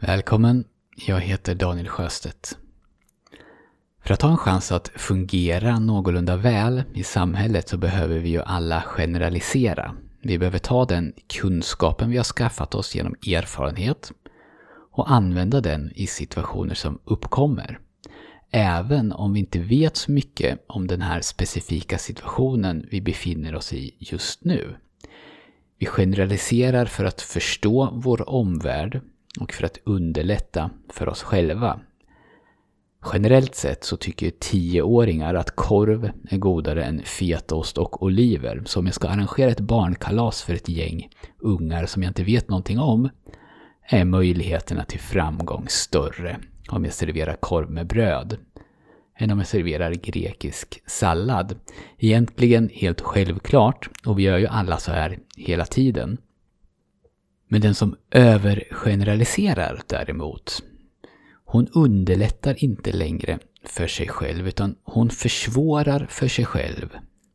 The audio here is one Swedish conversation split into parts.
Välkommen, jag heter Daniel Sjöstedt. För att ha en chans att fungera någorlunda väl i samhället så behöver vi ju alla generalisera. Vi behöver ta den kunskapen vi har skaffat oss genom erfarenhet och använda den i situationer som uppkommer. Även om vi inte vet så mycket om den här specifika situationen vi befinner oss i just nu. Vi generaliserar för att förstå vår omvärld och för att underlätta för oss själva. Generellt sett så tycker tioåringar att korv är godare än fetaost och oliver. Så om jag ska arrangera ett barnkalas för ett gäng ungar som jag inte vet någonting om är möjligheterna till framgång större om jag serverar korv med bröd än om jag serverar grekisk sallad. Egentligen helt självklart och vi gör ju alla så här hela tiden. Men den som övergeneraliserar däremot, hon underlättar inte längre för sig själv utan hon försvårar för sig själv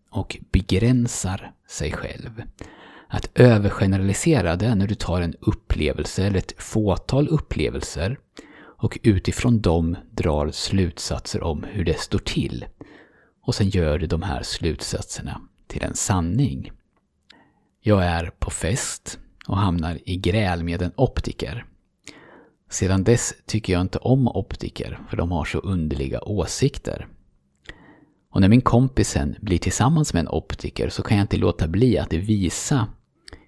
och begränsar sig själv. Att övergeneralisera det är när du tar en upplevelse eller ett fåtal upplevelser och utifrån dem drar slutsatser om hur det står till. Och sen gör du de här slutsatserna till en sanning. Jag är på fest och hamnar i gräl med en optiker. Sedan dess tycker jag inte om optiker för de har så underliga åsikter. Och när min kompis sen blir tillsammans med en optiker så kan jag inte låta bli att visa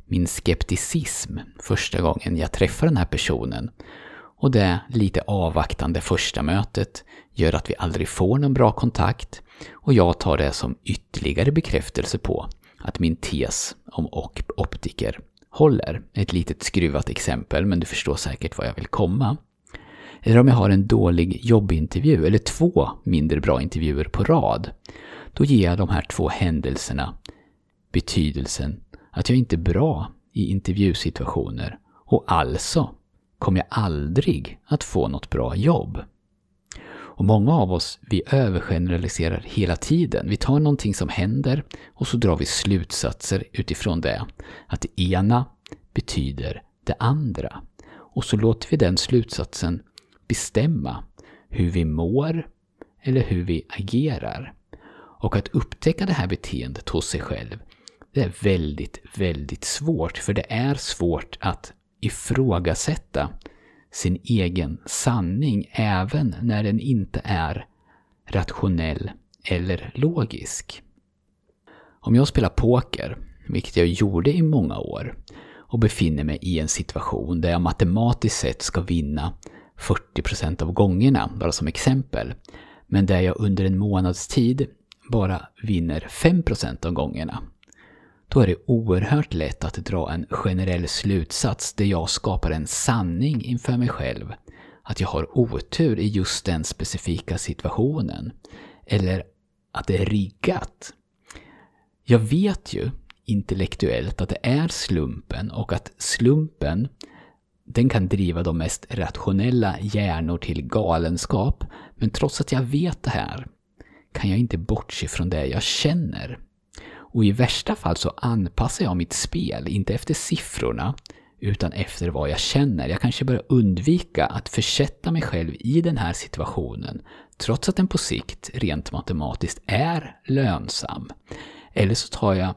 min skepticism första gången jag träffar den här personen. Och det lite avvaktande första mötet gör att vi aldrig får någon bra kontakt och jag tar det som ytterligare bekräftelse på att min tes om optiker håller. Ett litet skruvat exempel, men du förstår säkert vad jag vill komma. Eller om jag har en dålig jobbintervju, eller två mindre bra intervjuer på rad. Då ger jag de här två händelserna betydelsen att jag inte är bra i intervjusituationer och alltså kommer jag aldrig att få något bra jobb. Och många av oss, vi övergeneraliserar hela tiden. Vi tar någonting som händer och så drar vi slutsatser utifrån det. Att det ena betyder det andra. Och så låter vi den slutsatsen bestämma hur vi mår eller hur vi agerar. Och att upptäcka det här beteendet hos sig själv, det är väldigt, väldigt svårt. För det är svårt att ifrågasätta sin egen sanning även när den inte är rationell eller logisk. Om jag spelar poker, vilket jag gjorde i många år, och befinner mig i en situation där jag matematiskt sett ska vinna 40% av gångerna, bara som exempel, men där jag under en månads tid bara vinner 5% av gångerna, då är det oerhört lätt att dra en generell slutsats där jag skapar en sanning inför mig själv. Att jag har otur i just den specifika situationen. Eller att det är riggat. Jag vet ju intellektuellt att det är slumpen och att slumpen den kan driva de mest rationella hjärnor till galenskap. Men trots att jag vet det här kan jag inte bortse från det jag känner. Och i värsta fall så anpassar jag mitt spel, inte efter siffrorna, utan efter vad jag känner. Jag kanske börjar undvika att försätta mig själv i den här situationen, trots att den på sikt, rent matematiskt, är lönsam. Eller så tar jag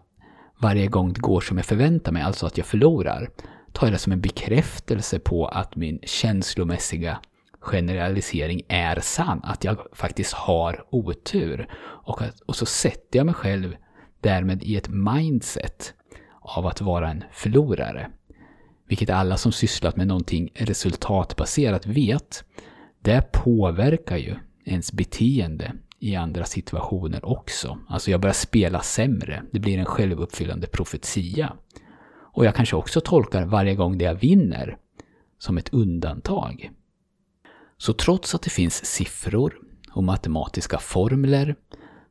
varje gång det går som jag förväntar mig, alltså att jag förlorar, tar jag det som en bekräftelse på att min känslomässiga generalisering är sann. Att jag faktiskt har otur. Och, att, och så sätter jag mig själv därmed i ett mindset av att vara en förlorare. Vilket alla som sysslat med någonting resultatbaserat vet, det påverkar ju ens beteende i andra situationer också. Alltså jag börjar spela sämre. Det blir en självuppfyllande profetia. Och jag kanske också tolkar varje gång det jag vinner som ett undantag. Så trots att det finns siffror och matematiska formler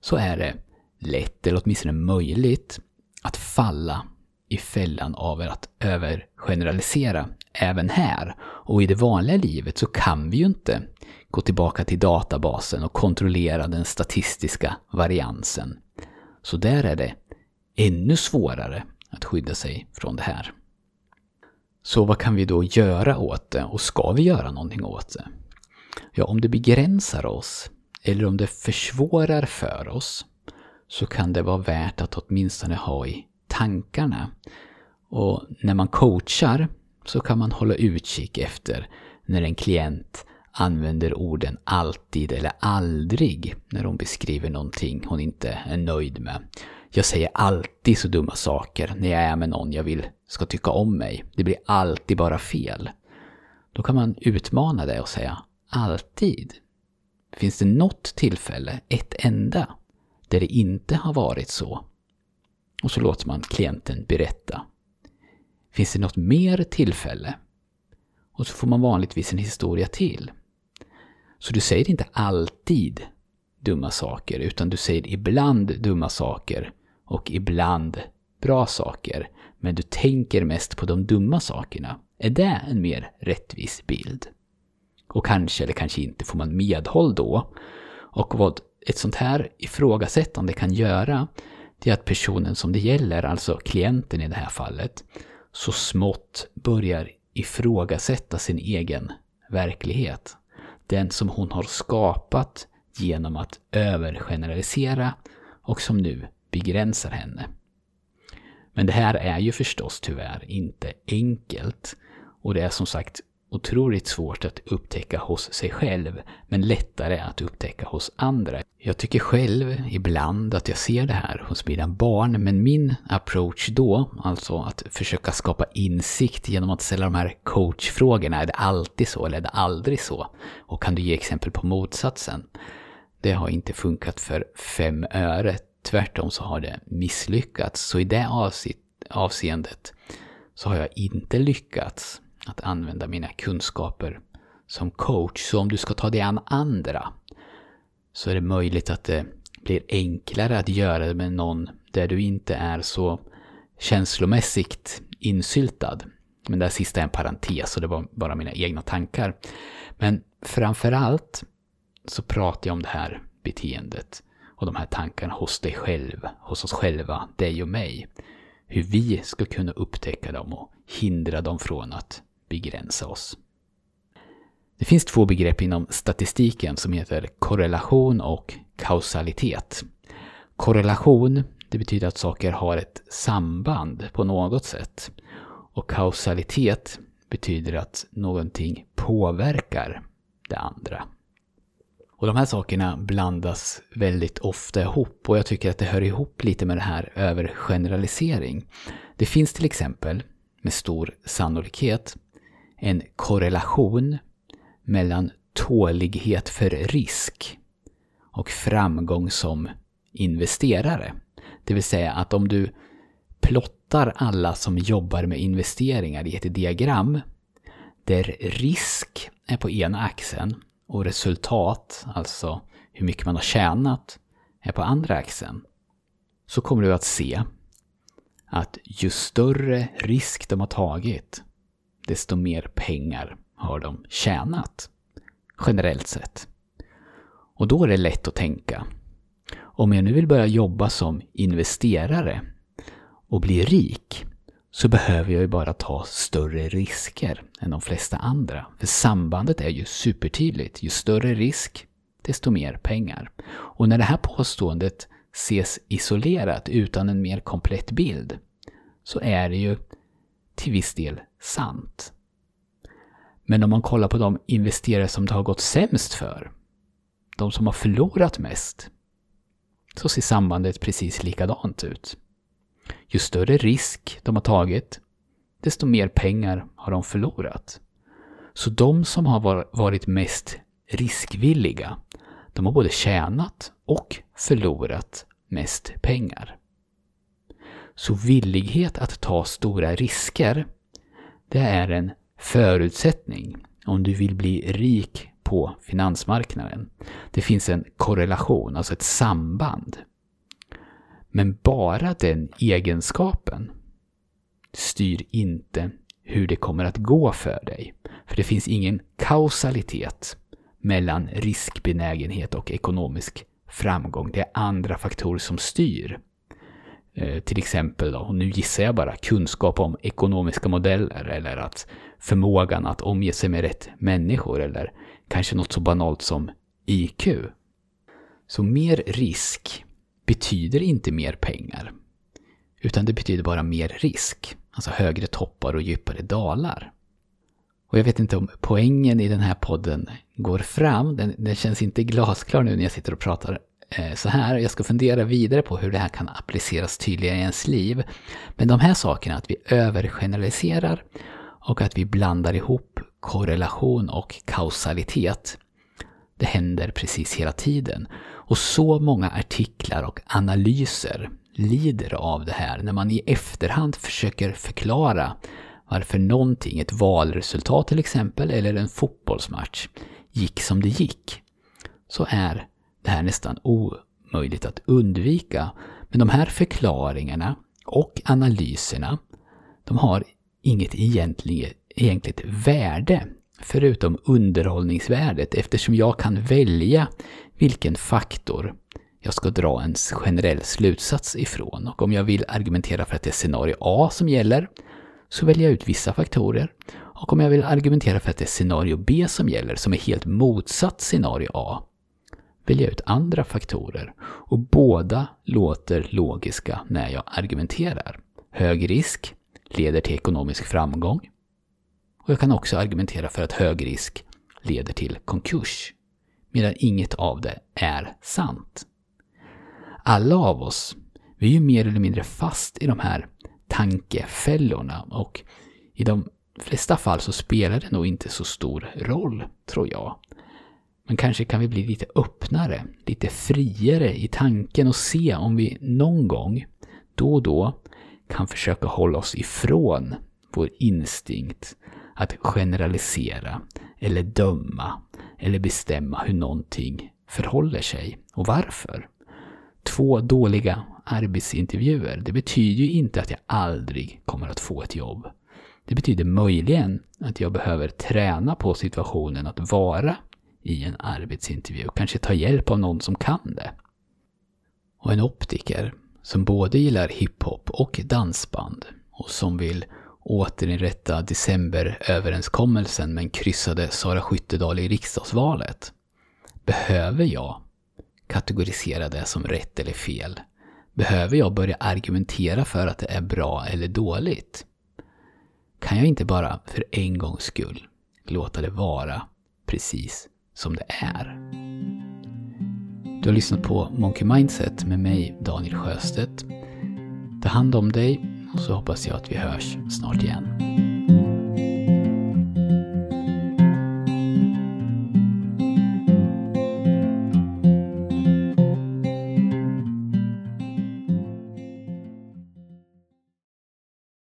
så är det lätt, eller åtminstone möjligt, att falla i fällan av att övergeneralisera även här. Och i det vanliga livet så kan vi ju inte gå tillbaka till databasen och kontrollera den statistiska variansen. Så där är det ännu svårare att skydda sig från det här. Så vad kan vi då göra åt det och ska vi göra någonting åt det? Ja, om det begränsar oss eller om det försvårar för oss så kan det vara värt att åtminstone ha i tankarna. Och när man coachar så kan man hålla utkik efter när en klient använder orden alltid eller aldrig när hon beskriver någonting hon inte är nöjd med. Jag säger alltid så dumma saker när jag är med någon jag vill ska tycka om mig. Det blir alltid bara fel. Då kan man utmana det och säga alltid. Finns det något tillfälle, ett enda, där det inte har varit så? Och så låter man klienten berätta. Finns det något mer tillfälle? Och så får man vanligtvis en historia till. Så du säger inte alltid dumma saker, utan du säger ibland dumma saker och ibland bra saker. Men du tänker mest på de dumma sakerna. Är det en mer rättvis bild? Och kanske eller kanske inte får man medhåll då. Och vad ett sånt här ifrågasättande kan göra, det är att personen som det gäller, alltså klienten i det här fallet, så smått börjar ifrågasätta sin egen verklighet. Den som hon har skapat genom att övergeneralisera och som nu begränsar henne. Men det här är ju förstås tyvärr inte enkelt. Och det är som sagt otroligt svårt att upptäcka hos sig själv, men lättare att upptäcka hos andra. Jag tycker själv ibland att jag ser det här hos mina barn, men min approach då, alltså att försöka skapa insikt genom att ställa de här coachfrågorna, är det alltid så eller är det aldrig så? Och kan du ge exempel på motsatsen? Det har inte funkat för fem öre. Tvärtom så har det misslyckats. Så i det avseendet så har jag inte lyckats att använda mina kunskaper som coach. Så om du ska ta dig an andra så är det möjligt att det blir enklare att göra det med någon där du inte är så känslomässigt insyltad. Men det här sista är en parentes och det var bara mina egna tankar. Men framförallt så pratar jag om det här beteendet och de här tankarna hos dig själv, hos oss själva, dig och mig. Hur vi ska kunna upptäcka dem och hindra dem från att begränsa oss. Det finns två begrepp inom statistiken som heter korrelation och kausalitet. Korrelation, det betyder att saker har ett samband på något sätt. Och kausalitet betyder att någonting påverkar det andra. Och de här sakerna blandas väldigt ofta ihop och jag tycker att det hör ihop lite med det här övergeneralisering. Det finns till exempel, med stor sannolikhet, en korrelation mellan tålighet för risk och framgång som investerare. Det vill säga att om du plottar alla som jobbar med investeringar i ett diagram där risk är på ena axeln och resultat, alltså hur mycket man har tjänat, är på andra axeln. Så kommer du att se att ju större risk de har tagit, desto mer pengar har de tjänat. Generellt sett. Och då är det lätt att tänka. Om jag nu vill börja jobba som investerare och bli rik så behöver jag ju bara ta större risker än de flesta andra. För sambandet är ju supertydligt. Ju större risk, desto mer pengar. Och när det här påståendet ses isolerat utan en mer komplett bild så är det ju till viss del sant. Men om man kollar på de investerare som det har gått sämst för, de som har förlorat mest, så ser sambandet precis likadant ut. Ju större risk de har tagit, desto mer pengar har de förlorat. Så de som har varit mest riskvilliga, de har både tjänat och förlorat mest pengar. Så villighet att ta stora risker, det är en förutsättning om du vill bli rik på finansmarknaden. Det finns en korrelation, alltså ett samband. Men bara den egenskapen styr inte hur det kommer att gå för dig. För det finns ingen kausalitet mellan riskbenägenhet och ekonomisk framgång. Det är andra faktorer som styr. Eh, till exempel, då, och nu gissar jag bara, kunskap om ekonomiska modeller eller att förmågan att omge sig med rätt människor eller kanske något så banalt som IQ. Så mer risk betyder inte mer pengar. Utan det betyder bara mer risk. Alltså högre toppar och djupare dalar. Och jag vet inte om poängen i den här podden går fram. Den, den känns inte glasklar nu när jag sitter och pratar Eh, så här. Jag ska fundera vidare på hur det här kan appliceras tydligare i ens liv. Men de här sakerna, att vi övergeneraliserar och att vi blandar ihop korrelation och kausalitet. Det händer precis hela tiden. Och så många artiklar och analyser lider av det här när man i efterhand försöker förklara varför någonting, ett valresultat till exempel, eller en fotbollsmatch, gick som det gick. Så är det här nästan omöjligt att undvika. Men de här förklaringarna och analyserna, de har inget egentligt, egentligt värde förutom underhållningsvärdet eftersom jag kan välja vilken faktor jag ska dra en generell slutsats ifrån. Och om jag vill argumentera för att det är scenario A som gäller så väljer jag ut vissa faktorer. Och om jag vill argumentera för att det är scenario B som gäller, som är helt motsatt scenario A, välja ut andra faktorer. Och båda låter logiska när jag argumenterar. Hög risk leder till ekonomisk framgång. Och jag kan också argumentera för att hög risk leder till konkurs. Medan inget av det är sant. Alla av oss, vi är ju mer eller mindre fast i de här tankefällorna och i de flesta fall så spelar det nog inte så stor roll, tror jag. Men kanske kan vi bli lite öppnare, lite friare i tanken och se om vi någon gång, då och då, kan försöka hålla oss ifrån vår instinkt att generalisera eller döma eller bestämma hur någonting förhåller sig och varför. Två dåliga arbetsintervjuer, det betyder ju inte att jag aldrig kommer att få ett jobb. Det betyder möjligen att jag behöver träna på situationen att vara i en arbetsintervju. Kanske ta hjälp av någon som kan det. Och en optiker som både gillar hiphop och dansband och som vill återinrätta decemberöverenskommelsen men kryssade Sara Skyttedal i riksdagsvalet. Behöver jag kategorisera det som rätt eller fel? Behöver jag börja argumentera för att det är bra eller dåligt? Kan jag inte bara för en gångs skull låta det vara precis som det är? Du har lyssnat på Monkey Mindset med mig, Daniel Sjöstedt. Ta hand om dig och så hoppas jag att vi hörs snart igen.